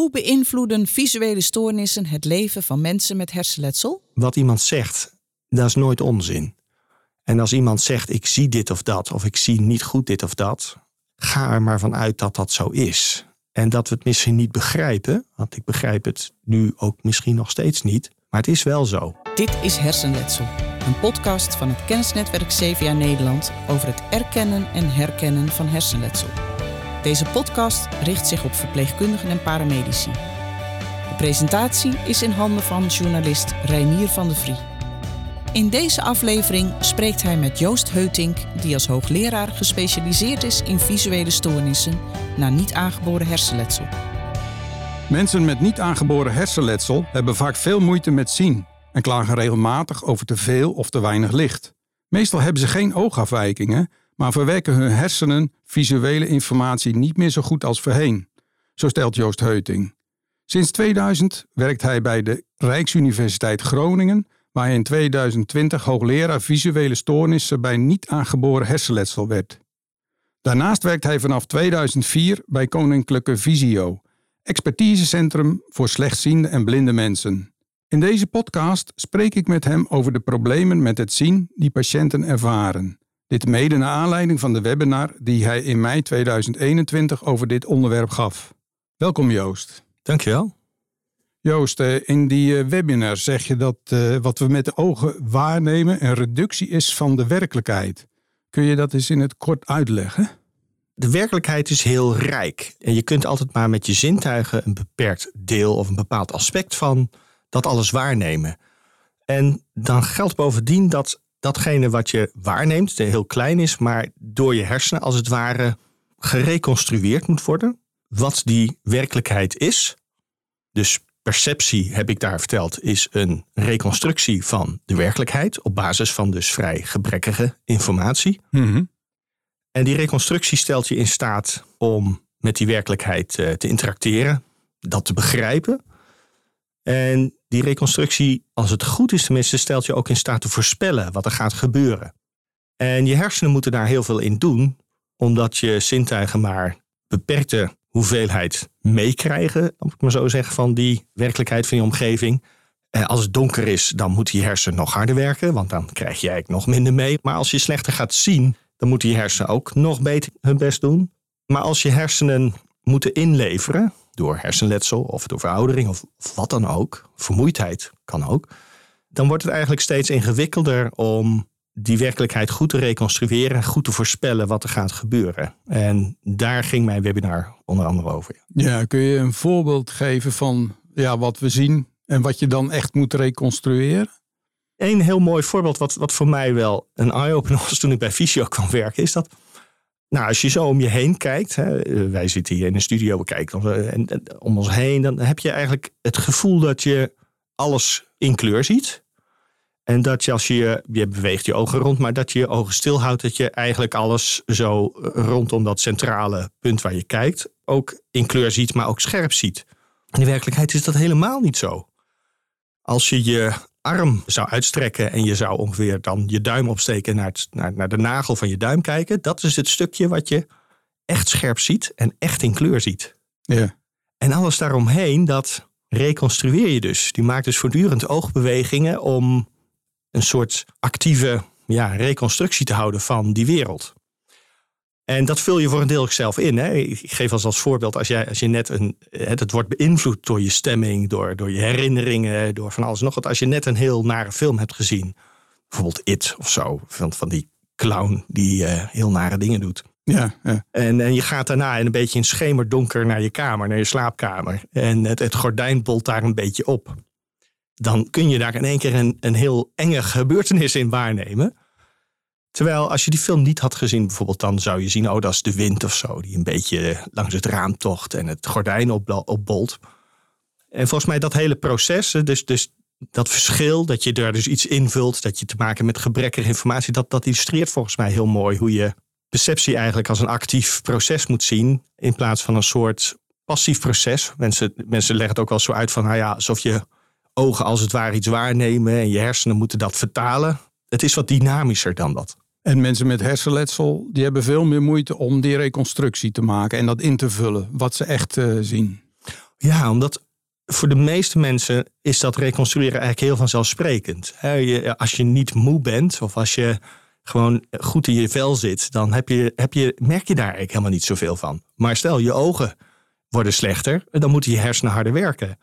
Hoe beïnvloeden visuele stoornissen het leven van mensen met hersenletsel? Wat iemand zegt, dat is nooit onzin. En als iemand zegt, ik zie dit of dat, of ik zie niet goed dit of dat, ga er maar vanuit dat dat zo is. En dat we het misschien niet begrijpen, want ik begrijp het nu ook misschien nog steeds niet, maar het is wel zo. Dit is Hersenletsel, een podcast van het kennisnetwerk CVA Nederland over het erkennen en herkennen van hersenletsel. Deze podcast richt zich op verpleegkundigen en paramedici. De presentatie is in handen van journalist Reinier van de Vrie. In deze aflevering spreekt hij met Joost Heutink, die als hoogleraar gespecialiseerd is in visuele stoornissen naar niet aangeboren hersenletsel. Mensen met niet aangeboren hersenletsel hebben vaak veel moeite met zien en klagen regelmatig over te veel of te weinig licht. Meestal hebben ze geen oogafwijkingen, maar verwerken hun hersenen visuele informatie niet meer zo goed als voorheen. Zo stelt Joost Heuting. Sinds 2000 werkt hij bij de Rijksuniversiteit Groningen, waar hij in 2020 hoogleraar visuele stoornissen bij niet aangeboren hersenletsel werd. Daarnaast werkt hij vanaf 2004 bij Koninklijke Visio, expertisecentrum voor slechtziende en blinde mensen. In deze podcast spreek ik met hem over de problemen met het zien die patiënten ervaren. Dit mede naar aanleiding van de webinar die hij in mei 2021 over dit onderwerp gaf. Welkom Joost. Dankjewel. Joost, eh, in die eh, webinar zeg je dat uh, wat we met de ogen waarnemen een reductie is van de werkelijkheid. Kun je dat eens in het kort uitleggen? De werkelijkheid is heel rijk. En je kunt altijd maar met je zintuigen een beperkt deel of een bepaald aspect van dat alles waarnemen. En dan geldt bovendien dat datgene wat je waarneemt, heel klein is, maar door je hersenen als het ware gereconstrueerd moet worden. Wat die werkelijkheid is. Dus perceptie, heb ik daar verteld, is een reconstructie van de werkelijkheid op basis van dus vrij gebrekkige informatie. Mhm. En die reconstructie stelt je in staat om met die werkelijkheid eh, te interacteren, dat te begrijpen. En die reconstructie, als het goed is tenminste, stelt je ook in staat te voorspellen wat er gaat gebeuren. En je hersenen moeten daar heel veel in doen, omdat je zintuigen maar beperkte hoeveelheid meekrijgen, om ik maar zo zeggen, van die werkelijkheid van je omgeving. En als het donker is, dan moeten je hersenen nog harder werken, want dan krijg je eigenlijk nog minder mee. Maar als je slechter gaat zien, dan moeten je hersenen ook nog beter hun best doen. Maar als je hersenen moeten inleveren, door hersenletsel of door veroudering of wat dan ook, vermoeidheid kan ook, dan wordt het eigenlijk steeds ingewikkelder om die werkelijkheid goed te reconstrueren, goed te voorspellen wat er gaat gebeuren. En daar ging mijn webinar onder andere over. Ja, kun je een voorbeeld geven van ja, wat we zien en wat je dan echt moet reconstrueren? Een heel mooi voorbeeld, wat, wat voor mij wel een eye-opener was toen ik bij Visio kwam werken, is dat nou, als je zo om je heen kijkt, hè, wij zitten hier in een studio, we kijken en, en, om ons heen, dan heb je eigenlijk het gevoel dat je alles in kleur ziet. En dat je als je, je beweegt je ogen rond, maar dat je je ogen stilhoudt, dat je eigenlijk alles zo rondom dat centrale punt waar je kijkt, ook in kleur ziet, maar ook scherp ziet. In de werkelijkheid is dat helemaal niet zo. Als je je arm zou uitstrekken en je zou ongeveer dan je duim opsteken naar, het, naar, naar de nagel van je duim kijken, dat is het stukje wat je echt scherp ziet en echt in kleur ziet. Ja. En alles daaromheen, dat reconstrueer je dus. Die maakt dus voortdurend oogbewegingen om een soort actieve ja, reconstructie te houden van die wereld. En dat vul je voor een deel zelf in. Hè. Ik geef als, als voorbeeld, als, jij, als je net een. Het wordt beïnvloed door je stemming, door, door je herinneringen, door van alles nog wat. Als je net een heel nare film hebt gezien, bijvoorbeeld It of zo, van, van die clown die uh, heel nare dingen doet. Ja, ja. En, en je gaat daarna in een beetje in schemerdonker naar je kamer, naar je slaapkamer. En het, het gordijn bolt daar een beetje op. Dan kun je daar in één keer een, een heel enge gebeurtenis in waarnemen. Terwijl als je die film niet had gezien, bijvoorbeeld, dan zou je zien, oh, dat is de wind of zo, die een beetje langs het raam tocht en het gordijn opbolt. En volgens mij dat hele proces, dus, dus dat verschil, dat je er dus iets invult, dat je te maken met gebrekkige informatie, dat, dat illustreert volgens mij heel mooi hoe je perceptie eigenlijk als een actief proces moet zien, in plaats van een soort passief proces. Mensen, mensen leggen het ook wel zo uit van, nou ja, alsof je ogen als het ware iets waarnemen en je hersenen moeten dat vertalen. Het is wat dynamischer dan dat. En mensen met hersenletsel, die hebben veel meer moeite om die reconstructie te maken en dat in te vullen, wat ze echt uh, zien. Ja, omdat voor de meeste mensen is dat reconstrueren eigenlijk heel vanzelfsprekend. Als je niet moe bent of als je gewoon goed in je vel zit, dan heb je, heb je, merk je daar eigenlijk helemaal niet zoveel van. Maar stel je ogen worden slechter, dan moeten je hersenen harder werken.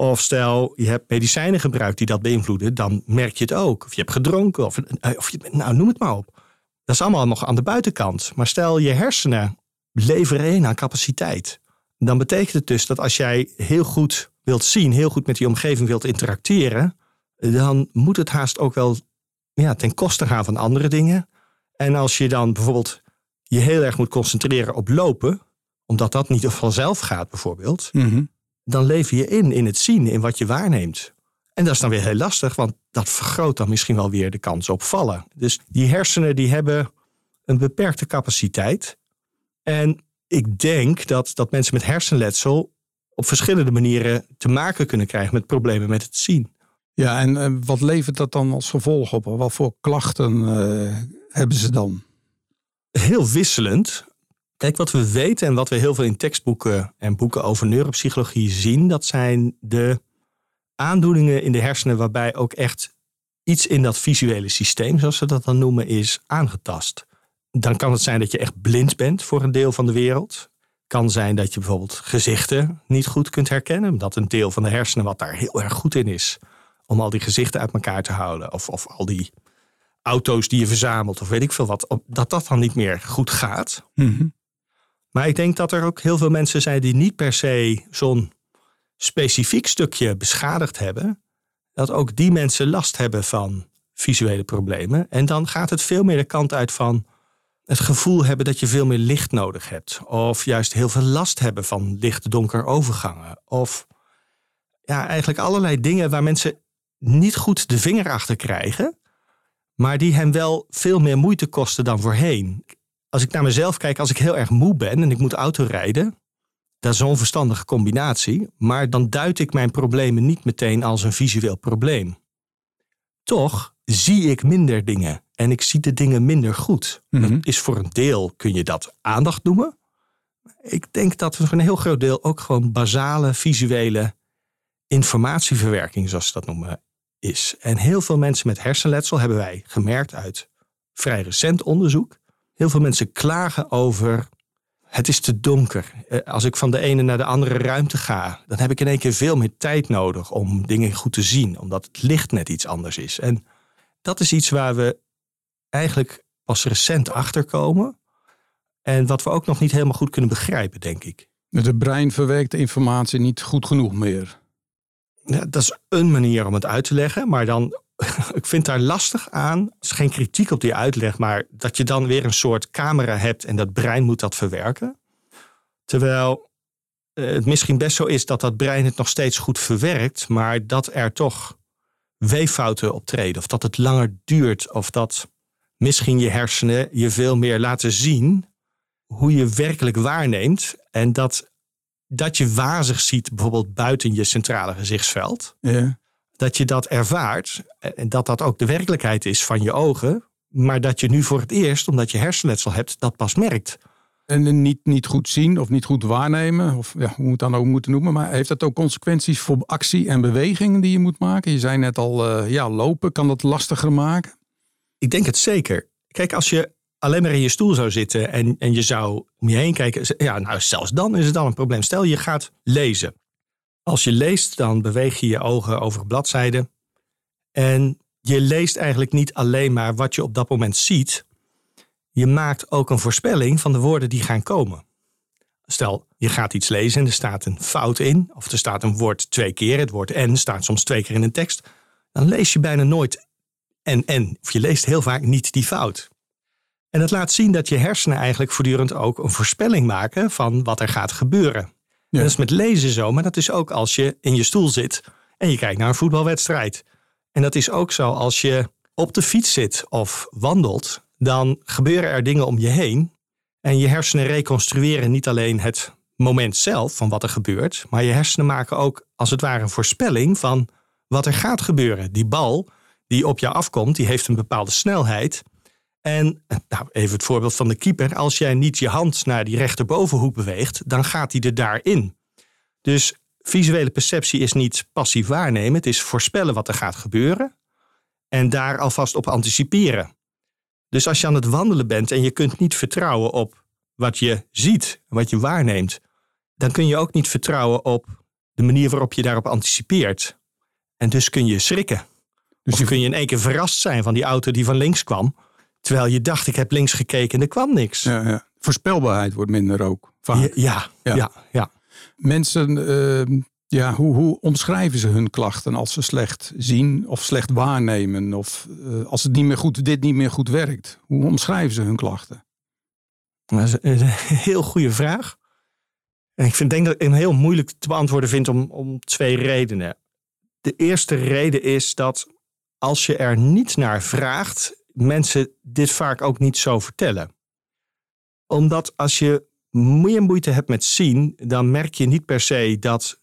Of stel je hebt medicijnen gebruikt die dat beïnvloeden, dan merk je het ook. Of je hebt gedronken, of, of je, nou noem het maar op. Dat is allemaal nog aan de buitenkant. Maar stel je hersenen leveren in aan capaciteit. Dan betekent het dus dat als jij heel goed wilt zien, heel goed met die omgeving wilt interacteren, dan moet het haast ook wel ja, ten koste gaan van andere dingen. En als je dan bijvoorbeeld je heel erg moet concentreren op lopen, omdat dat niet vanzelf gaat bijvoorbeeld, Mhm. Dan lever je in in het zien, in wat je waarneemt. En dat is dan weer heel lastig, want dat vergroot dan misschien wel weer de kans op vallen. Dus die hersenen die hebben een beperkte capaciteit. En ik denk dat, dat mensen met hersenletsel op verschillende manieren te maken kunnen krijgen met problemen met het zien. Ja, en eh, wat levert dat dan als gevolg op? Wat voor klachten eh, hebben ze dan? Heel wisselend. Kijk, wat we weten en wat we heel veel in tekstboeken en boeken over neuropsychologie zien, dat zijn de aandoeningen in de hersenen waarbij ook echt iets in dat visuele systeem, zoals ze dat dan noemen, is aangetast. Dan kan het zijn dat je echt blind bent voor een deel van de wereld. Kan zijn dat je bijvoorbeeld gezichten niet goed kunt herkennen, omdat een deel van de hersenen wat daar heel erg goed in is, om al die gezichten uit elkaar te houden. Of, of al die auto's die je verzamelt, of weet ik veel wat, dat dat dan niet meer goed gaat. Mhm. Maar ik denk dat er ook heel veel mensen zijn die niet per se zo'n specifiek stukje beschadigd hebben. Dat ook die mensen last hebben van visuele problemen. En dan gaat het veel meer de kant uit van het gevoel hebben dat je veel meer licht nodig hebt. Of juist heel veel last hebben van licht-donker overgangen. Of ja, eigenlijk allerlei dingen waar mensen niet goed de vinger achter krijgen. Maar die hen wel veel meer moeite kosten dan voorheen. Als ik naar mezelf kijk, als ik heel erg moe ben en ik moet autorijden. Dat is zo'n verstandige combinatie. Maar dan duid ik mijn problemen niet meteen als een visueel probleem. Toch zie ik minder dingen. En ik zie de dingen minder goed. Mhm. Dat is voor een deel, kun je dat aandacht noemen. Ik denk dat voor een heel groot deel ook gewoon basale visuele informatieverwerking, zoals ze dat noemen, is. En heel veel mensen met hersenletsel hebben wij gemerkt uit vrij recent onderzoek. Heel veel mensen klagen over het is te donker. Eh, Als ik van de ene naar de andere ruimte ga, dan heb ik in één keer veel meer tijd nodig om dingen goed te zien, omdat het licht net iets anders is. En dat is iets waar we eigenlijk pas recent achter komen. En wat we ook nog niet helemaal goed kunnen begrijpen, denk ik. Het brein verwerkt de informatie niet goed genoeg meer. Ja, dat is een manier om het uit te leggen, maar dan, ik vind daar lastig aan. Het is geen kritiek op die uitleg, maar dat je dan weer een soort camera hebt en dat brein moet dat verwerken. Terwijl eh, het misschien best zo is dat dat brein het nog steeds goed verwerkt, maar dat er toch weeffouten optreden, of dat het langer duurt, of dat misschien je hersenen je veel meer laten zien hoe je werkelijk waarneemt en dat dat je wazig ziet, bijvoorbeeld buiten je centrale gezichtsveld, Ja. Dat je dat ervaart en dat dat ook de werkelijkheid is van je ogen, maar dat je nu voor het eerst, omdat je hersenletsel hebt, dat pas merkt. En niet, niet goed zien of niet goed waarnemen, of ja, hoe het dan ook moeten noemen. Maar heeft dat ook consequenties voor actie en beweging die je moet maken? Je zei net al, eh, ja, lopen kan dat lastiger maken. Ik denk het zeker. Kijk, als je alleen maar in je stoel zou zitten en, en je zou om je heen kijken, ja, nou, zelfs dan is het dan een probleem. Stel je gaat lezen. Als je leest, dan beweeg je je ogen over bladzijden. En je leest eigenlijk niet alleen maar wat je op dat moment ziet. Je maakt ook een voorspelling van de woorden die gaan komen. Stel, je gaat iets lezen en er staat een fout in, of er staat een woord twee keer, het woord en staat soms twee keer in een tekst. Dan lees je bijna nooit en en, of je leest heel vaak niet die fout. En dat laat zien dat je hersenen eigenlijk voortdurend ook een voorspelling maken van wat er gaat gebeuren. Ja. Dat is met lezen zo, maar dat is ook als je in je stoel zit en je kijkt naar een voetbalwedstrijd. En dat is ook zo als je op de fiets zit of wandelt, dan gebeuren er dingen om je heen. En je hersenen reconstrueren niet alleen het moment zelf van wat er gebeurt, maar je hersenen maken ook als het ware een voorspelling van wat er gaat gebeuren. Die bal die op jou afkomt, die heeft een bepaalde snelheid. En nou, even het voorbeeld van de keeper. Als jij niet je hand naar die rechterbovenhoek beweegt, dan gaat hij er daarin. Dus visuele perceptie is niet passief waarnemen. Het is voorspellen wat er gaat gebeuren. En daar alvast op anticiperen. Dus als je aan het wandelen bent en je kunt niet vertrouwen op wat je ziet, wat je waarneemt, dan kun je ook niet vertrouwen op de manier waarop je daarop anticipeert. En dus kun je schrikken. Dus of kun je in één keer verrast zijn van die auto die van links kwam. Terwijl je dacht, ik heb links gekeken en er kwam niks. Ja, ja. Voorspelbaarheid wordt minder ook. Vaak. Ja, ja, ja. ja, Mensen, ehm, ja, hoe, hoe omschrijven ze hun klachten als ze slecht zien of slecht waarnemen? Of uh, als het niet meer goed, dit niet meer goed werkt? Hoe omschrijven ze hun klachten? Dat is een heel goede vraag. En ik vind, denk dat ik een heel moeilijk te beantwoorden vind om, om twee redenen. De eerste reden is dat als je er niet naar vraagt, mensen dit vaak ook niet zo vertellen. Omdat als je meer moeite hebt met zien, dan merk je niet per se dat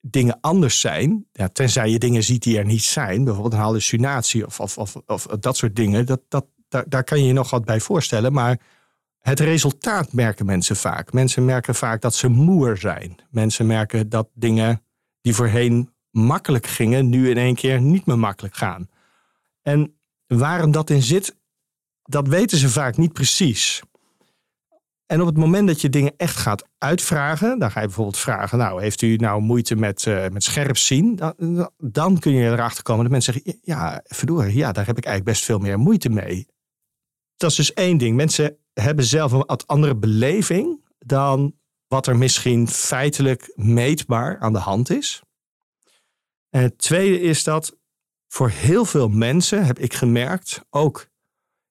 dingen anders zijn. Ja, tenzij je dingen ziet die er niet zijn, bijvoorbeeld een hallucinatie of, of, of, of dat soort dingen. Dat, dat, daar, daar kan je je nog wat bij voorstellen. Maar het resultaat merken mensen vaak. Mensen merken vaak dat ze moer zijn. Mensen merken dat dingen die voorheen makkelijk gingen, nu in één keer niet meer makkelijk gaan. En waarom dat in zit, dat weten ze vaak niet precies. En op het moment dat je dingen echt gaat uitvragen, dan ga je bijvoorbeeld vragen: Nou, heeft u nou moeite met, uh, met scherp zien? Dan, dan, kun je erachter komen dat mensen zeggen: Ja, verdorie, ja, daar heb ik eigenlijk best veel meer moeite mee. Dat is dus één ding. Mensen hebben zelf een wat andere beleving dan wat er misschien feitelijk meetbaar aan de hand is. En het tweede is dat voor heel veel mensen, heb ik gemerkt, ook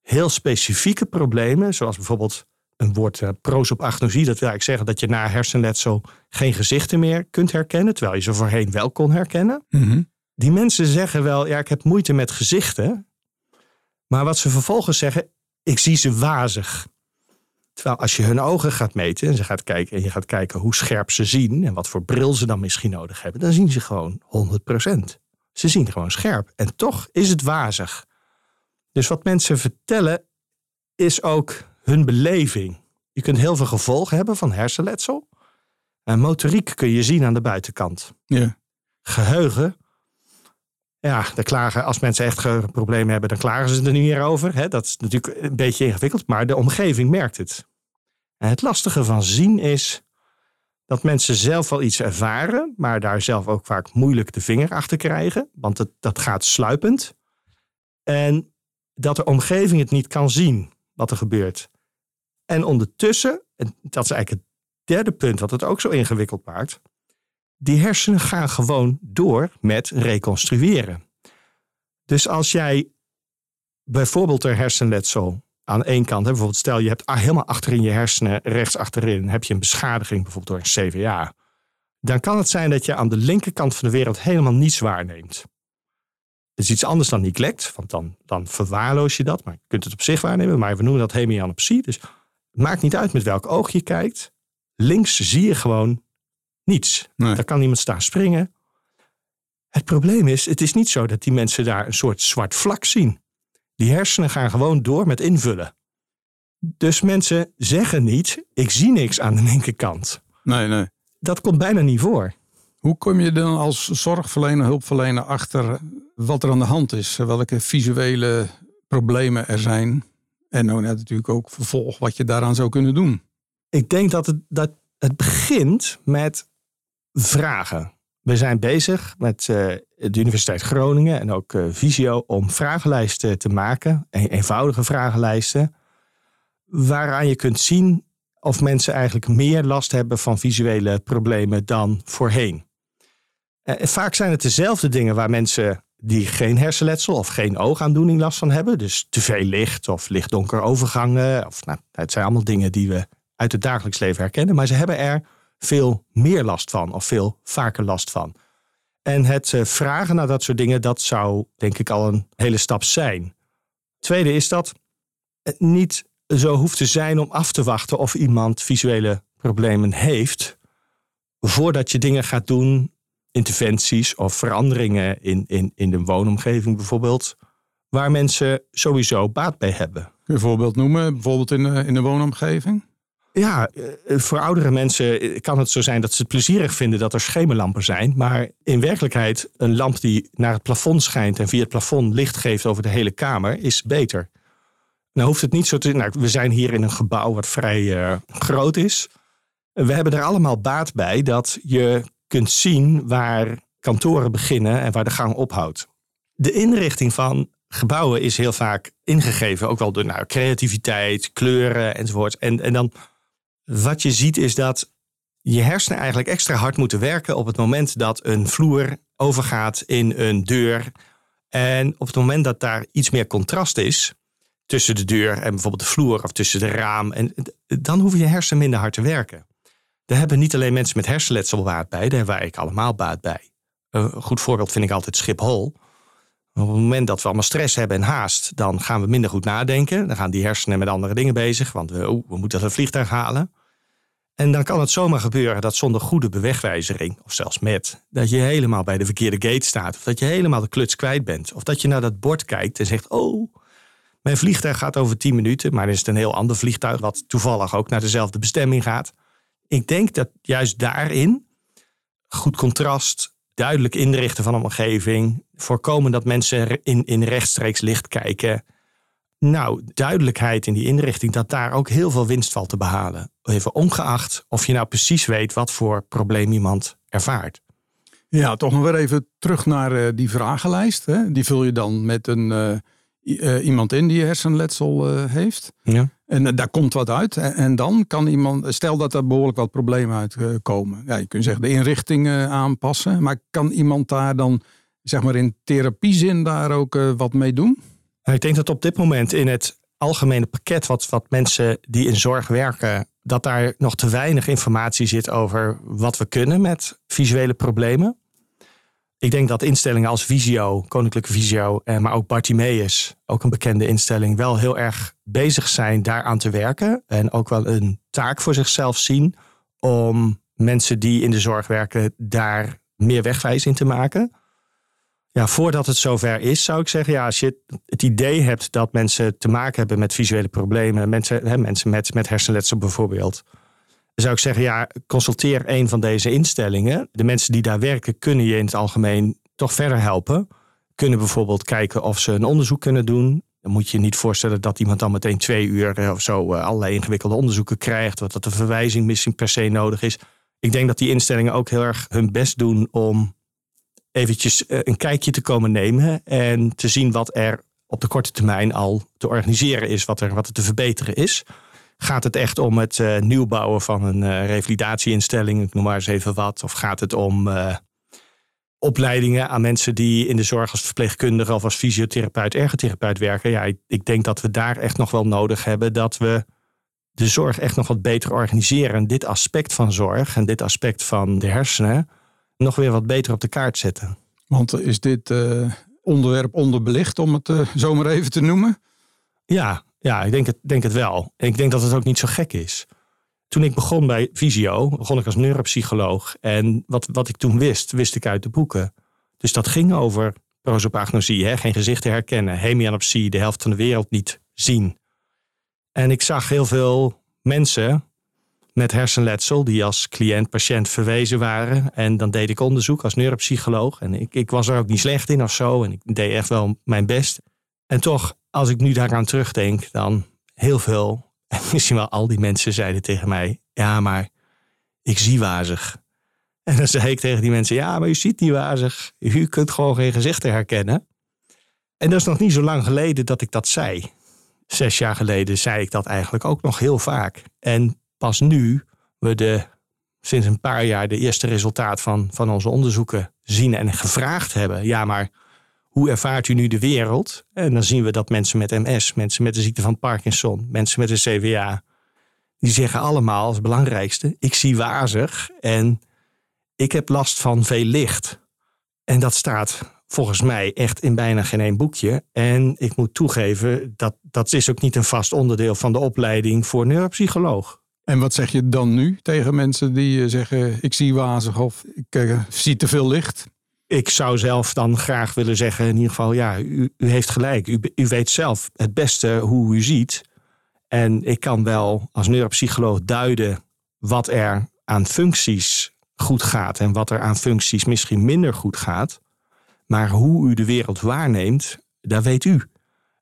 heel specifieke problemen, zoals bijvoorbeeld een woord uh, prosopagnosie. Dat wil eigenlijk zeggen dat je na hersenletsel geen gezichten meer kunt herkennen, terwijl je ze voorheen wel kon herkennen. Mhm. Die mensen zeggen wel, ja, ik heb moeite met gezichten. Maar wat ze vervolgens zeggen, ik zie ze wazig. Terwijl als je hun ogen gaat meten en, ze gaat kijken, en je gaat kijken hoe scherp ze zien en wat voor bril ze dan misschien nodig hebben, dan zien ze gewoon 100%. Ze zien gewoon scherp. En toch is het wazig. Dus wat mensen vertellen is ook hun beleving. Je kunt heel veel gevolgen hebben van hersenletsel. En motoriek kun je zien aan de buitenkant. Ja. Geheugen. Ja, de klagen, als mensen echt problemen hebben, dan klagen ze er niet meer over. Dat is natuurlijk een beetje ingewikkeld, maar de omgeving merkt het. En het lastige van zien is dat mensen zelf wel iets ervaren, maar daar zelf ook vaak moeilijk de vinger achter krijgen, want het, dat gaat sluipend. En dat de omgeving het niet kan zien wat er gebeurt. En ondertussen, en dat is eigenlijk het derde punt wat het ook zo ingewikkeld maakt, die hersenen gaan gewoon door met reconstrueren. Dus als jij bijvoorbeeld een hersenletsel aan één kant, hè, bijvoorbeeld stel je hebt helemaal achterin je hersenen, rechts achterin, heb je een beschadiging bijvoorbeeld door een CVA, dan kan het zijn dat je aan de linkerkant van de wereld helemaal niets waarneemt. Dat is iets anders dan neglect, want dan, dan verwaarloos je dat, maar je kunt het op zich waarnemen, maar we noemen dat hemianopsie. Dus het maakt niet uit met welk oog je kijkt. Links zie je gewoon niets. Nee. Daar kan iemand staan springen. Het probleem is, het is niet zo dat die mensen daar een soort zwart vlak zien. Die hersenen gaan gewoon door met invullen. Dus mensen zeggen niet, ik zie niks aan de linkerkant. Nee, nee. Dat komt bijna niet voor. Hoe kom je dan als zorgverlener, hulpverlener achter wat er aan de hand is? Welke visuele problemen er zijn? En nou net natuurlijk ook vervolg wat je daaraan zou kunnen doen. Ik denk dat het, dat het begint met vragen. We zijn bezig met uh, de Universiteit Groningen en ook uh, Visio om vragenlijsten te maken, een, eenvoudige vragenlijsten, waaraan je kunt zien of mensen eigenlijk meer last hebben van visuele problemen dan voorheen. Uh, vaak zijn het dezelfde dingen waar mensen die geen hersenletsel of geen oogaandoening last van hebben. Dus te veel licht of lichtdonker overgangen. Of, nou, het zijn allemaal dingen die we uit het dagelijks leven herkennen. Maar ze hebben er veel meer last van of veel vaker last van. En het eh, vragen naar dat soort dingen, dat zou denk ik al een hele stap zijn. Tweede is dat het niet zo hoeft te zijn om af te wachten of iemand visuele problemen heeft, voordat je dingen gaat doen, interventies of veranderingen in, in, in de woonomgeving bijvoorbeeld, waar mensen sowieso baat bij hebben. Kun je een voorbeeld noemen, bijvoorbeeld in, in de woonomgeving? Ja, eh, voor oudere mensen kan het zo zijn dat ze het plezierig vinden dat er schemerlampen zijn. Maar in werkelijkheid, een lamp die naar het plafond schijnt en via het plafond licht geeft over de hele kamer, is beter. Nou hoeft het niet zo te. Nou, we zijn hier in een gebouw wat vrij uh, groot is. We hebben er allemaal baat bij dat je kunt zien waar kantoren beginnen en waar de gang ophoudt. De inrichting van gebouwen is heel vaak ingegeven, ook wel door nou, creativiteit, kleuren enzovoort. En, en dan wat je ziet is dat je hersenen eigenlijk extra hard moeten werken op het moment dat een vloer overgaat in een deur. En op het moment dat daar iets meer contrast is tussen de deur en bijvoorbeeld de vloer of tussen de raam, en dan hoeven je hersenen minder hard te werken. Daar hebben niet alleen mensen met hersenletsel baat bij, daar hebben wij allemaal baat bij. Een goed voorbeeld vind ik altijd Schiphol. Op het moment dat we allemaal stress hebben en haast, dan gaan we minder goed nadenken. Dan gaan die hersenen met andere dingen bezig, want we, oh, we moeten het vliegtuig halen. En dan kan het zomaar gebeuren dat zonder goede bewegwijzering, of zelfs met, dat je helemaal bij de verkeerde gate staat. Of dat je helemaal de kluts kwijt bent. Of dat je naar dat bord kijkt en zegt: Oh, mijn vliegtuig gaat over 10 minuten. Maar dan is het een heel ander vliegtuig, wat toevallig ook naar dezelfde bestemming gaat. Ik denk dat juist daarin goed contrast, duidelijk inrichten van een omgeving, voorkomen dat mensen in, in rechtstreeks licht kijken. Nou, duidelijkheid in die inrichting, dat daar ook heel veel winst valt te behalen. Even ongeacht of je nou precies weet wat voor probleem iemand ervaart. Ja, toch nog weer even terug naar uh, die vragenlijst. Hè? Die vul je dan met een, uh, uh, iemand in die hersenletsel heeft. Ja. En daar komt wat uit. En, en, dan kan iemand, stel dat er behoorlijk wat problemen uitkomen. Ja, je kunt zeggen de inrichting aanpassen. Maar kan iemand daar dan, zeg maar in therapiezin, daar ook wat mee doen? Nou, ik denk dat op dit moment in het algemene pakket wat, wat mensen die in zorg werken, dat daar nog te weinig informatie zit over wat we kunnen met visuele problemen. Ik denk dat instellingen als Visio, Koninklijke Visio, eh, maar ook Bartimeus, ook een bekende instelling, wel heel erg bezig zijn daaraan te werken. En ook wel een taak voor zichzelf zien om mensen die in de zorg werken daar meer wegwijs in te maken. Ja, voordat het zover is, zou ik zeggen, ja, als je het idee hebt dat mensen te maken hebben met visuele problemen, mensen, hè, mensen met, met hersenletsel bijvoorbeeld, zou ik zeggen, ja, consulteer een van deze instellingen. De mensen die daar werken kunnen je in het algemeen toch verder helpen. Kunnen bijvoorbeeld kijken of ze een onderzoek kunnen doen. Dan moet je niet voorstellen dat iemand dan meteen twee uur eh, of zo eh, allerlei ingewikkelde onderzoeken krijgt. Wat dat de verwijzing misschien per se nodig is. Ik denk dat die instellingen ook heel erg hun best doen om eventjes eh, een kijkje te komen nemen en te zien wat er op de korte termijn al te organiseren is, wat er, wat te verbeteren is. Gaat het echt om het uh, nieuwbouwen van een uh, revalidatieinstelling, ik noem maar eens even wat, of gaat het om opleidingen aan mensen die in de zorg als verpleegkundige of als fysiotherapeut, ergotherapeut werken? Ja, ik, ik denk dat we daar echt nog wel nodig hebben dat we de zorg echt nog wat beter organiseren. En dit aspect van zorg en dit aspect van de hersenen nog weer wat beter op de kaart zetten. Want is dit uh, onderwerp onderbelicht, om het uh, zomaar even te noemen? Ja, ja ik denk het, denk het wel. En ik denk dat het ook niet zo gek is. Toen ik begon bij Visio, begon ik als neuropsycholoog. En wat, wat ik toen wist, wist ik uit de boeken. Dus dat ging over prosopagnosie, hè? geen gezichten herkennen, hemianopsie, de helft van de wereld niet zien. En ik zag heel veel mensen met hersenletsel die als cliënt-patiënt verwezen waren. En dan deed ik onderzoek als neuropsycholoog. En ik, ik was er ook niet slecht in of zo. En ik deed echt wel mijn best. En toch, als ik nu daaraan terugdenk, dan heel veel, en misschien wel al die mensen zeiden tegen mij: Ja, maar ik zie wazig. En dan zei ik tegen die mensen: Ja, maar u ziet niet wazig. U kunt gewoon geen gezichten herkennen. En dat is nog niet zo lang geleden dat ik dat zei. Zes jaar geleden zei ik dat eigenlijk ook nog heel vaak. En pas nu we de, sinds een paar jaar de eerste resultaat van, van onze onderzoeken zien en gevraagd hebben. Ja, maar hoe ervaart u nu de wereld? En dan zien we dat mensen met MS, mensen met de ziekte van Parkinson, mensen met een CVA, die zeggen allemaal als belangrijkste: ik zie wazig en ik heb last van veel licht. En dat staat volgens mij echt in bijna geen één boekje. En ik moet toegeven, dat, dat is ook niet een vast onderdeel van de opleiding voor neuropsycholoog. En wat zeg je dan nu tegen mensen die eh, zeggen: Ik zie wazig of ik uh, zie te veel licht? Ik zou zelf dan graag willen zeggen: in ieder geval, ja, u, u heeft gelijk. U, u weet zelf het beste hoe u ziet. En ik kan wel als neuropsycholoog duiden wat er aan functies goed gaat en wat er aan functies misschien minder goed gaat. Maar hoe u de wereld waarneemt, dat weet u.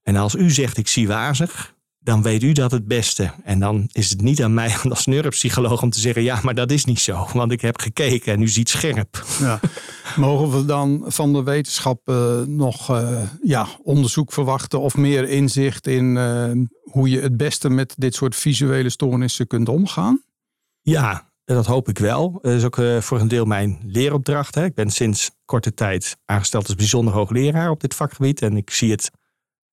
En als u zegt ik zie wazig, dan weet u dat het beste. En dan is het niet aan mij als neuropsycholoog om te zeggen: ja, maar dat is niet zo, want ik heb gekeken en u ziet scherp. Ja. Mogen we dan van de wetenschap uh, nog uh, ja, onderzoek verwachten of meer inzicht in uh, hoe je het beste met dit soort visuele stoornissen kunt omgaan? Ja, dat hoop ik wel. Dat is ook voor een deel mijn leeropdracht. Hè. Ik ben sinds korte tijd aangesteld als bijzonder hoogleraar op dit vakgebied. En ik zie het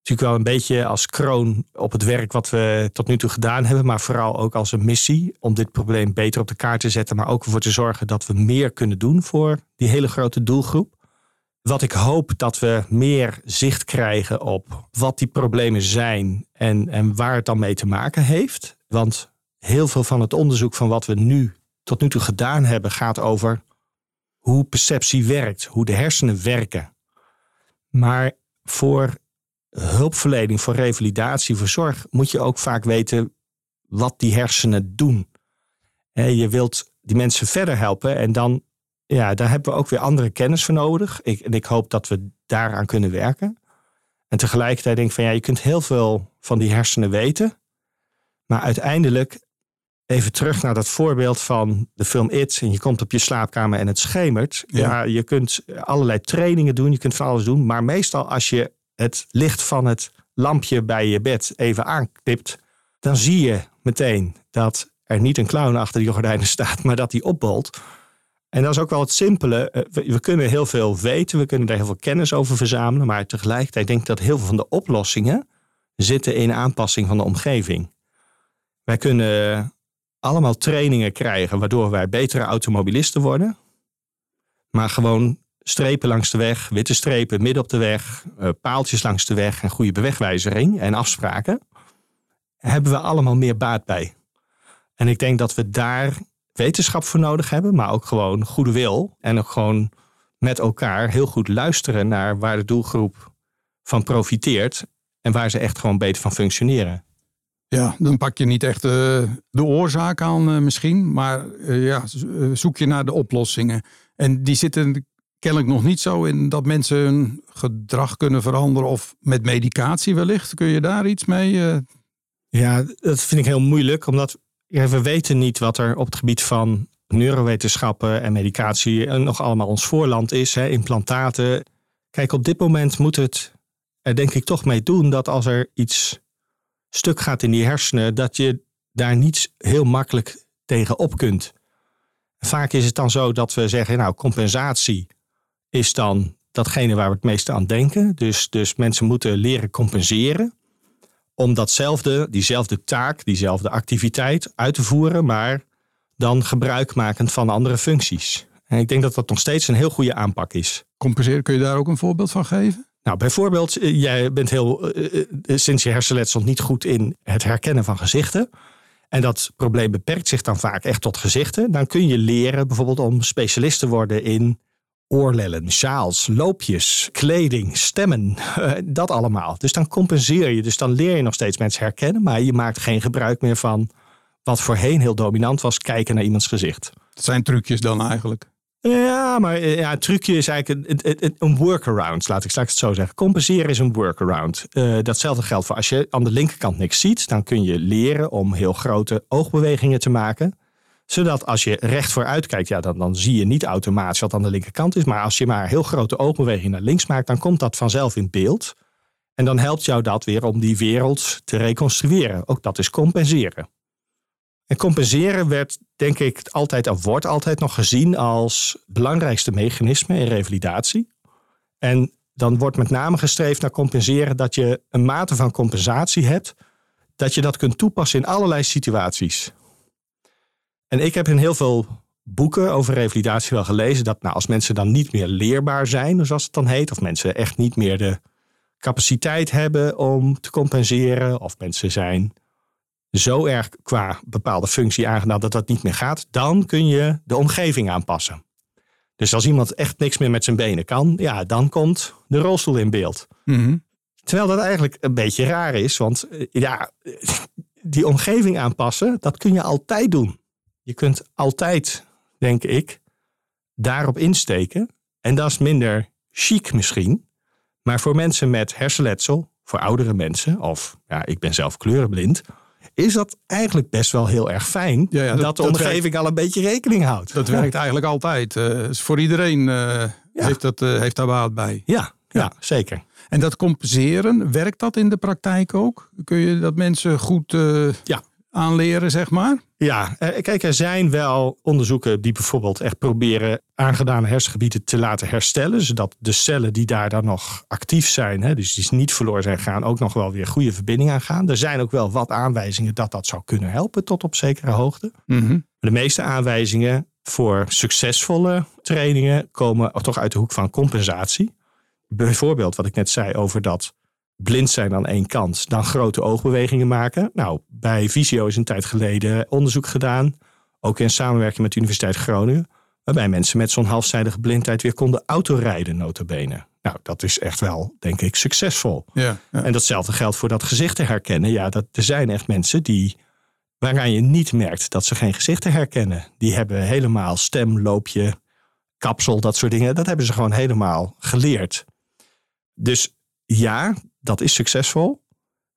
natuurlijk wel een beetje als kroon op het werk wat we tot nu toe gedaan hebben. Maar vooral ook als een missie om dit probleem beter op de kaart te zetten. Maar ook ervoor te zorgen dat we meer kunnen doen voor die hele grote doelgroep. Wat ik hoop dat we meer zicht krijgen op wat die problemen zijn en, en waar het dan mee te maken heeft. Want heel veel van het onderzoek van wat we nu tot nu toe gedaan hebben gaat over hoe perceptie werkt, hoe de hersenen werken. Maar voor hulpverlening, voor revalidatie, voor zorg, moet je ook vaak weten wat die hersenen doen. Je wilt die mensen verder helpen en dan, ja, daar hebben we ook weer andere kennis voor nodig. Ik, en ik hoop dat we daaraan kunnen werken. En tegelijkertijd denk ik van ja, je kunt heel veel van die hersenen weten. Maar uiteindelijk, even terug naar dat voorbeeld van de film It. En je komt op je slaapkamer en het schemert. Ja. ja, je kunt allerlei trainingen doen, je kunt van alles doen. Maar meestal als je het licht van het lampje bij je bed even aanknipt, dan zie je meteen dat er niet een clown achter die gordijnen staat, maar dat die opbolt. En dat is ook wel het simpele. Eh, we, kunnen heel veel weten, we kunnen daar heel veel kennis over verzamelen, maar tegelijkertijd denk ik dat heel veel van de oplossingen zitten in aanpassing van de omgeving. Wij kunnen allemaal trainingen krijgen waardoor wij betere automobilisten worden, maar gewoon strepen langs de weg, witte strepen midden op de weg, uh, paaltjes langs de weg en goede bewegwijzering en afspraken, hebben we allemaal meer baat bij. En ik denk dat we daar wetenschap voor nodig hebben, maar ook gewoon goede wil en ook gewoon met elkaar heel goed luisteren naar waar de doelgroep van profiteert en waar ze echt gewoon beter van functioneren. Ja, dan pak je niet echt uh, de oorzaak aan uh, misschien, maar ja, zoek je naar de oplossingen. En die zitten kennelijk nog niet zo in dat mensen hun gedrag kunnen veranderen of met medicatie wellicht. Kun je daar iets mee? Uh... Ja, dat vind ik heel moeilijk, omdat we weten niet wat er op het gebied van neurowetenschappen en medicatie en nog allemaal ons voorland is, hè, implantaten. Kijk, op dit moment moet het er denk ik toch mee doen dat als er iets stuk gaat in die hersenen, dat je daar niet heel makkelijk tegen op kunt. Vaak is het dan zo dat we zeggen, nou, compensatie is dan datgene waar we het meeste aan denken. Dus, dus mensen moeten leren compenseren om datzelfde, diezelfde taak, diezelfde activiteit uit te voeren, maar dan gebruikmakend van andere functies. En ik denk dat dat nog steeds een heel goede aanpak is. Compenseren, kun je daar ook een voorbeeld van geven? Nou, bijvoorbeeld, eh, jij bent heel, uh, sinds je hersenletsel niet goed in het herkennen van gezichten. En dat probleem beperkt zich dan vaak echt tot gezichten. Dan kun je leren bijvoorbeeld om specialist te worden in oorlellen, sjaals, loopjes, kleding, stemmen, dat allemaal. Dus dan compenseer je. Dus dan leer je nog steeds mensen herkennen, maar je maakt geen gebruik meer van wat voorheen heel dominant was, kijken naar iemands gezicht. Dat zijn trucjes dan eigenlijk? Ja, maar eh, ja, trucje is eigenlijk een, een, workaround, laat ik straks het zo zeggen. Compenseren is een workaround. Uh, datzelfde geldt voor als je aan de linkerkant niks ziet, dan kun je leren om heel grote oogbewegingen te maken zodat als je recht vooruit kijkt, ja, dan, dan zie je niet automatisch wat aan de linkerkant is. Maar als je maar heel grote oogbeweging naar links maakt, dan komt dat vanzelf in beeld. En dan helpt jou dat weer om die wereld te reconstrueren. Ook dat is compenseren. En compenseren werd, denk ik, altijd of wordt altijd nog gezien als belangrijkste mechanisme in revalidatie. En dan wordt met name gestreefd naar compenseren dat je een mate van compensatie hebt, dat je dat kunt toepassen in allerlei situaties. En ik heb in heel veel boeken over revalidatie wel gelezen dat nou, als mensen dan niet meer leerbaar zijn, zoals het dan heet, of mensen echt niet meer de capaciteit hebben om te compenseren, of mensen zijn zo erg qua bepaalde functie aangedaan dat dat niet meer gaat, dan kun je de omgeving aanpassen. Dus als iemand echt niks meer met zijn benen kan, ja, dan komt de rolstoel in beeld. Mhm. Terwijl dat eigenlijk een beetje raar is, want eh, ja, die omgeving aanpassen, dat kun je altijd doen. Je kunt altijd, denk ik, daarop insteken. En dat is minder chic misschien. Maar voor mensen met hersenletsel, voor oudere mensen, of ja, ik ben zelf kleurenblind, is dat eigenlijk best wel heel erg fijn Ja, ja, dat, dat- de omgeving werkt. al een beetje rekening houdt. Dat werkt eigenlijk altijd. Is voor iedereen eh, heeft, dat, eh, heeft daar baat bij. Ja, ja, zeker. En dat compenseren, werkt dat in de praktijk ook? Kun je dat mensen goed Ja. aanleren, zeg maar? Ja, eh, kijk, er zijn wel onderzoeken die bijvoorbeeld echt proberen aangedane hersengebieden te laten herstellen. Zodat de cellen die daar dan nog actief zijn, hè, dus die niet verloren zijn gegaan, ook nog wel weer goede verbinding aangaan. Er zijn ook wel wat aanwijzingen dat dat zou kunnen helpen tot op zekere hoogte. Mhm. De meeste aanwijzingen voor succesvolle trainingen komen toch uit de hoek van compensatie. Bijvoorbeeld wat ik net zei over dat blind zijn aan één kant, dan grote oogbewegingen maken. Nou, bij Visio is een tijd geleden onderzoek gedaan, ook in samenwerking met de Universiteit Groningen, waarbij mensen met zo'n halfzijdige blindheid weer konden autorijden, notabene. Nou, dat is echt wel, denk ik, succesvol. Ja, ja. En datzelfde geldt voor dat gezichten herkennen. Ja, dat, er zijn echt mensen die, waaraan je niet merkt dat ze geen gezichten herkennen. Die hebben helemaal stem, loopje, kapsel, dat soort dingen. Dat hebben ze gewoon helemaal geleerd. Dus ja, dat is succesvol.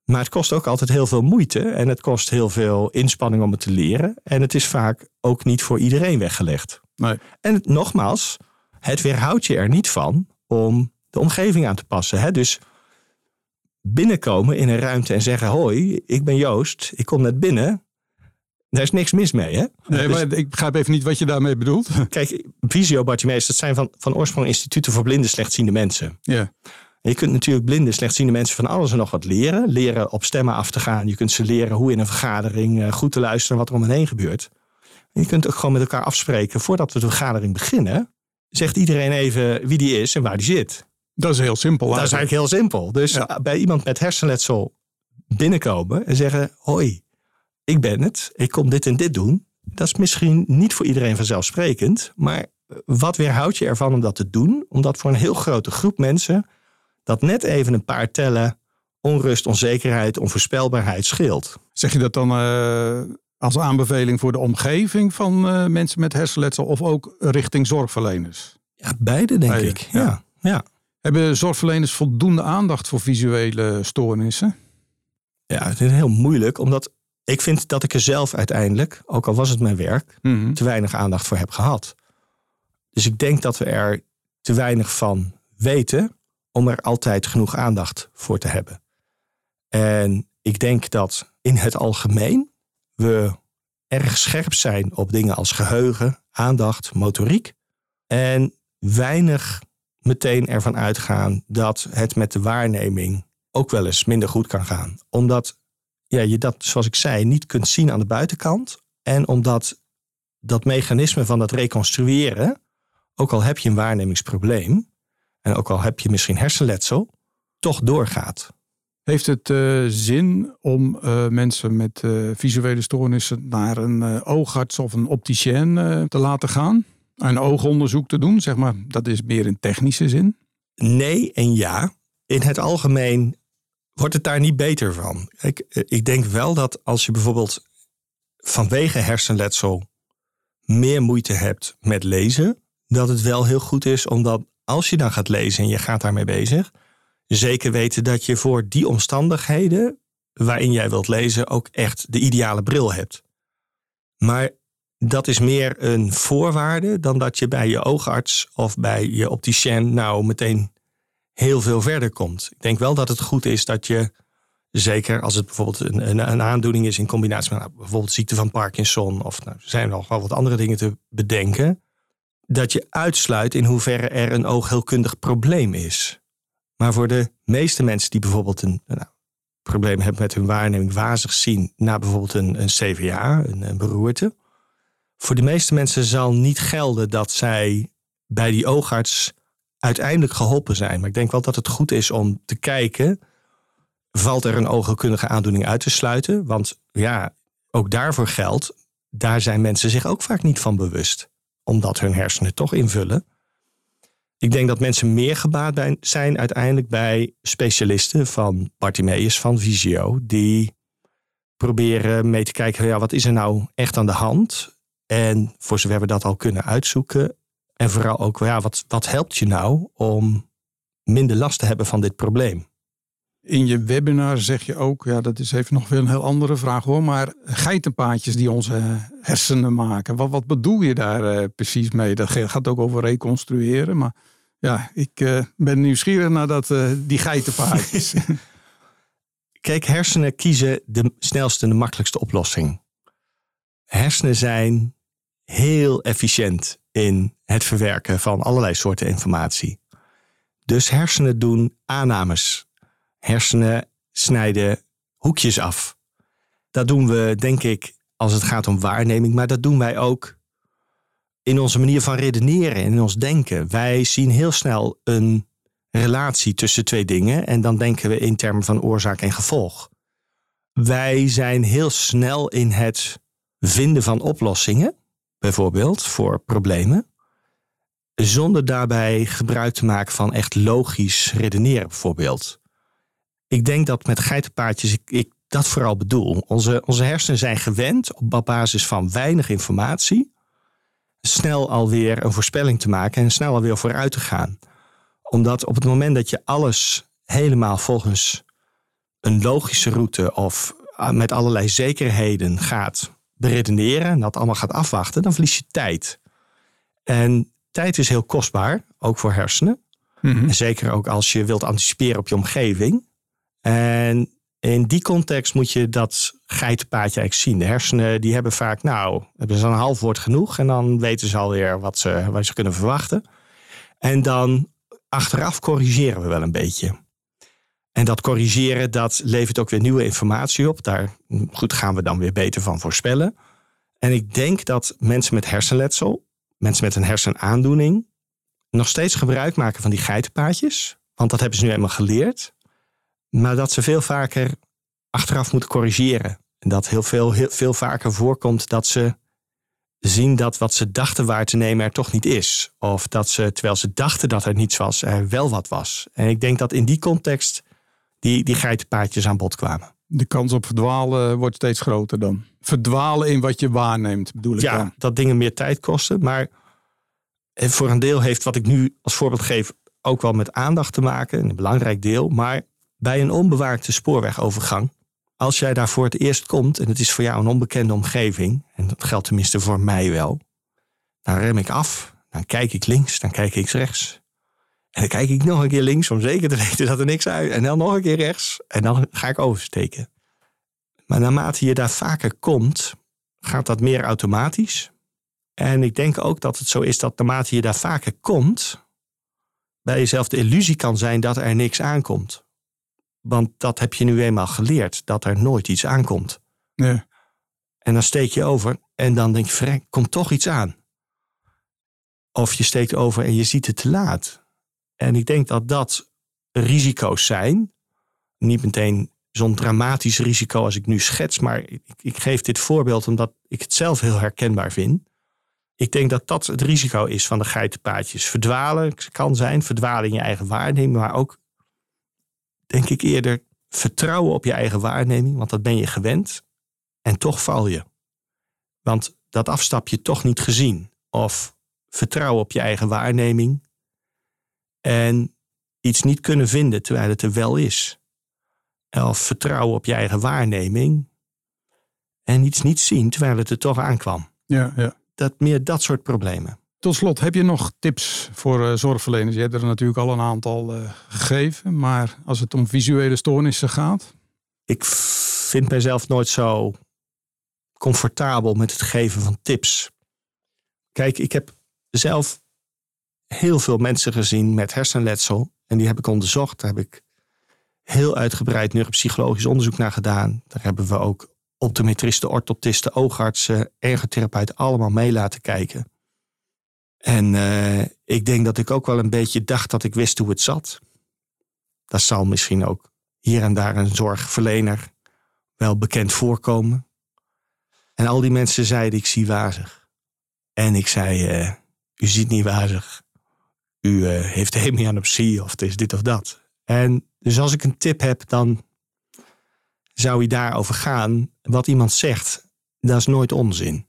Maar het kost ook altijd heel veel moeite. En het kost heel veel inspanning om het te leren. En het is vaak ook niet voor iedereen weggelegd. Nee. En nogmaals, het weerhoudt je er niet van om de omgeving aan te passen. Hè? Dus binnenkomen in een ruimte en zeggen: Hoi, ik ben Joost, ik kom net binnen. Daar is niks mis mee. Hè? Nee, Dus- maar ik begrijp even niet wat je daarmee bedoelt. Kijk, visio Bartimeus, dat zijn van, van oorsprong instituten voor blinde, slechtziende mensen. ja. En je kunt natuurlijk blinde, slechtziende mensen van alles en nog wat leren. Leren op stemmen af te gaan. Je kunt ze leren hoe in een vergadering eh, goed te luisteren wat er om hen heen gebeurt. En je kunt ook gewoon met elkaar afspreken voordat we de vergadering beginnen. Zegt iedereen even wie die is en waar die zit. Dat is heel simpel. Dat is eigenlijk heel simpel. Dus Ja. bij iemand met hersenletsel binnenkomen en zeggen: Hoi, ik ben het, ik kom dit en dit doen. Dat is misschien niet voor iedereen vanzelfsprekend. Maar wat weerhoudt je ervan om dat te doen? Omdat voor een heel grote groep mensen dat net even een paar tellen onrust, onzekerheid, onvoorspelbaarheid scheelt. Zeg je dat dan eh, als aanbeveling voor de omgeving van eh, mensen met hersenletsel of ook richting zorgverleners? Ja, beide denk Beide, ik. ja. Ja, ja. Hebben zorgverleners voldoende aandacht voor visuele stoornissen? ja, het is heel moeilijk, omdat ik vind dat ik er zelf uiteindelijk, ook al was het mijn werk, Mhm. te weinig aandacht voor heb gehad. Dus ik denk dat we er te weinig van weten om er altijd genoeg aandacht voor te hebben. En ik denk dat in het algemeen we erg scherp zijn op dingen als geheugen, aandacht, motoriek. En weinig meteen ervan uitgaan dat het met de waarneming ook wel eens minder goed kan gaan. Omdat ja, je dat, zoals ik zei, niet kunt zien aan de buitenkant. En omdat dat mechanisme van dat reconstrueren, ook al heb je een waarnemingsprobleem, en ook al heb je misschien hersenletsel, toch doorgaat. Heeft het eh, zin om eh, mensen met eh, visuele stoornissen naar een oogarts of een opticien te laten gaan? Een oogonderzoek te doen, zeg maar. Dat is meer in technische zin. Nee en ja. In het algemeen wordt het daar niet beter van. Ik, ik denk wel dat als je bijvoorbeeld vanwege hersenletsel meer moeite hebt met lezen, dat het wel heel goed is omdat als je dan gaat lezen en je gaat daarmee bezig, zeker weten dat je voor die omstandigheden waarin jij wilt lezen ook echt de ideale bril hebt. Maar dat is meer een voorwaarde dan dat je bij je oogarts of bij je opticien nou meteen heel veel verder komt. Ik denk wel dat het goed is dat je, zeker als het bijvoorbeeld een, een, een aandoening is in combinatie met nou, bijvoorbeeld ziekte van Parkinson of nou, er zijn nog wel wat andere dingen te bedenken, dat je uitsluit in hoeverre er een oogheelkundig probleem is. Maar voor de meeste mensen die bijvoorbeeld een nou, probleem hebben met hun waarneming, wazig zien na bijvoorbeeld een, een CVA, een, beroerte, voor de meeste mensen zal niet gelden dat zij bij die oogarts uiteindelijk geholpen zijn. Maar ik denk wel dat het goed is om te kijken, valt er een oogheelkundige aandoening uit te sluiten? Want ja, ook daarvoor geldt, daar zijn mensen zich ook vaak niet van bewust, omdat hun hersenen toch invullen. Ik denk dat mensen meer gebaat zijn uiteindelijk bij specialisten van Bartimeus, van Visio, die proberen mee te kijken, ja, wat is er nou echt aan de hand? En voor zover we dat al kunnen uitzoeken. En vooral ook, ja, wat, wat helpt je nou om minder last te hebben van dit probleem? In je webinar zeg je ook, ja, dat is even nog weer een heel andere vraag hoor, maar geitenpaadjes die onze hersenen maken. Wat, wat bedoel je daar uh, precies mee? Dat gaat ook over reconstrueren, maar ja, ik uh, ben nieuwsgierig naar dat, uh, die geitenpaadjes. Kijk, hersenen kiezen de snelste en de makkelijkste oplossing. Hersenen zijn heel efficiënt in het verwerken van allerlei soorten informatie. Dus hersenen doen aannames. Hersenen snijden hoekjes af. Dat doen we, denk ik, als het gaat om waarneming, maar dat doen wij ook in onze manier van redeneren, in ons denken. Wij zien heel snel een relatie tussen twee dingen en dan denken we in termen van oorzaak en gevolg. Wij zijn heel snel in het vinden van oplossingen, bijvoorbeeld voor problemen, zonder daarbij gebruik te maken van echt logisch redeneren, bijvoorbeeld. Ik denk dat met geitenpaadjes ik, ik dat vooral bedoel. Onze, onze hersenen zijn gewend op basis van weinig informatie snel alweer een voorspelling te maken en snel alweer vooruit te gaan. Omdat op het moment dat je alles helemaal volgens een logische route of ah, met allerlei zekerheden gaat beredeneren en dat allemaal gaat afwachten, dan verlies je tijd. En tijd is heel kostbaar, ook voor hersenen. Mhm. Zeker ook als je wilt anticiperen op je omgeving. En in die context moet je dat geitenpaadje eigenlijk zien. De hersenen die hebben vaak, nou, hebben ze een half woord genoeg. En dan weten ze alweer wat ze, wat ze kunnen verwachten. En dan achteraf corrigeren we wel een beetje. En dat corrigeren, dat levert ook weer nieuwe informatie op. Daar goed, gaan we dan weer beter van voorspellen. En ik denk dat mensen met hersenletsel, mensen met een hersenaandoening, nog steeds gebruik maken van die geitenpaadjes. Want dat hebben ze nu eenmaal geleerd. Maar dat ze veel vaker achteraf moeten corrigeren. En dat heel veel, heel veel vaker voorkomt dat ze zien dat wat ze dachten waar te nemen er toch niet is. Of dat ze, terwijl ze dachten dat er niets was, er wel wat was. En ik denk dat in die context die, die geitenpaadjes aan bod kwamen. De kans op verdwalen wordt steeds groter dan. Verdwalen in wat je waarneemt, bedoel ik ja, dan. dat dingen meer tijd kosten. Maar voor een deel heeft wat ik nu als voorbeeld geef ook wel met aandacht te maken. Een belangrijk deel. Maar bij een onbewaakte spoorwegovergang, als jij daar voor het eerst komt en het is voor jou een onbekende omgeving, en dat geldt tenminste voor mij wel, dan rem ik af, dan kijk ik links, dan kijk ik rechts. En dan kijk ik nog een keer links om zeker te weten dat er niks uit. En dan nog een keer rechts en dan ga ik oversteken. Maar naarmate je daar vaker komt, gaat dat meer automatisch. En ik denk ook dat het zo is dat naarmate je daar vaker komt, bij jezelf de illusie kan zijn dat er niks aankomt. Want dat heb je nu eenmaal geleerd, dat er nooit iets aankomt. Ja. En dan steek je over en dan denk je, verrek, komt toch iets aan. Of je steekt over en je ziet het te laat. En ik denk dat dat risico's zijn. Niet meteen zo'n dramatisch risico als ik nu schets, maar ik, ik, geef dit voorbeeld omdat ik het zelf heel herkenbaar vind. Ik denk dat dat het risico is van de geitenpaadjes. Verdwalen kan zijn, verdwalen in je eigen waarneming, maar ook denk ik eerder vertrouwen op je eigen waarneming, want dat ben je gewend. En toch val je. Want dat afstapje toch niet gezien. Of vertrouwen op je eigen waarneming. En iets niet kunnen vinden terwijl het er wel is. Of vertrouwen op je eigen waarneming. En iets niet zien terwijl het er toch aankwam. Ja, ja. Dat, meer dat soort problemen. Tot slot, heb je nog tips voor uh, zorgverleners? Je hebt er natuurlijk al een aantal uh, gegeven, maar als het om visuele stoornissen gaat? Ik vind mijzelf nooit zo comfortabel met het geven van tips. Kijk, ik heb zelf heel veel mensen gezien met hersenletsel en die heb ik onderzocht. Daar heb ik heel uitgebreid neuropsychologisch onderzoek naar gedaan. Daar hebben we ook optometristen, orthoptisten, oogartsen, ergotherapeuten allemaal mee laten kijken. En uh, ik denk dat ik ook wel een beetje dacht dat ik wist hoe het zat. Dat zal misschien ook hier en daar een zorgverlener wel bekend voorkomen. En al die mensen zeiden, ik zie wazig. En ik zei, uh, u ziet niet wazig. U uh, heeft hemianopsie of het is dit of dat. En dus als ik een tip heb, dan zou hij daarover gaan. wat iemand zegt, dat is nooit onzin.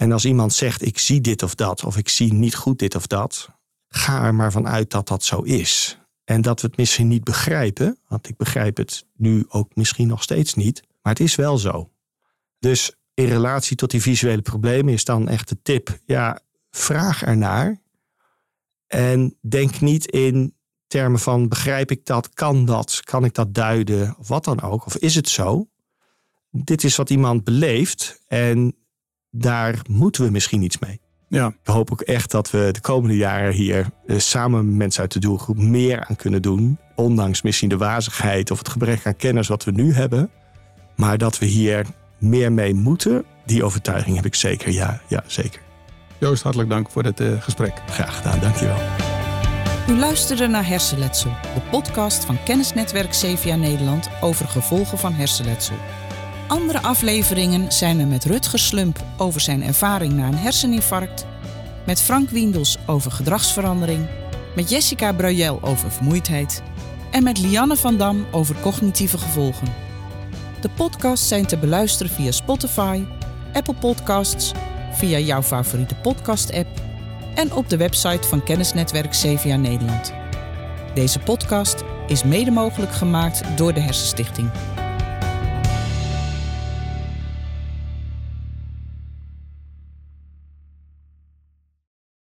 En als iemand zegt, ik zie dit of dat, of ik zie niet goed dit of dat, ga er maar vanuit dat dat zo is. En dat we het misschien niet begrijpen, want ik begrijp het nu ook misschien nog steeds niet, maar het is wel zo. Dus in relatie tot die visuele problemen is dan echt de tip, ja, vraag ernaar. En denk niet in termen van begrijp ik dat, kan dat, kan ik dat duiden, of wat dan ook, of is het zo? Dit is wat iemand beleeft en daar moeten we misschien iets mee. Ja. Ik hoop ook echt dat we de komende jaren hier eh, samen met mensen uit de doelgroep meer aan kunnen doen. Ondanks misschien de wazigheid of het gebrek aan kennis wat we nu hebben. Maar dat we hier meer mee moeten, die overtuiging heb ik zeker. Ja, ja zeker. Joost, hartelijk dank voor dit uh, gesprek. Graag gedaan, dankjewel. U luisterde naar Hersenletsel, de podcast van Kennisnetwerk CVA Nederland over gevolgen van hersenletsel. Andere afleveringen zijn er met Rutger Slump over zijn ervaring na een herseninfarct, met Frank Wiendels over gedragsverandering, met Jessica Bruyel over vermoeidheid en met Lianne van Dam over cognitieve gevolgen. De podcasts zijn te beluisteren via Spotify, Apple Podcasts, via jouw favoriete podcast-app en op de website van Kennisnetwerk CVA Nederland. Deze podcast is mede mogelijk gemaakt door de Hersenstichting.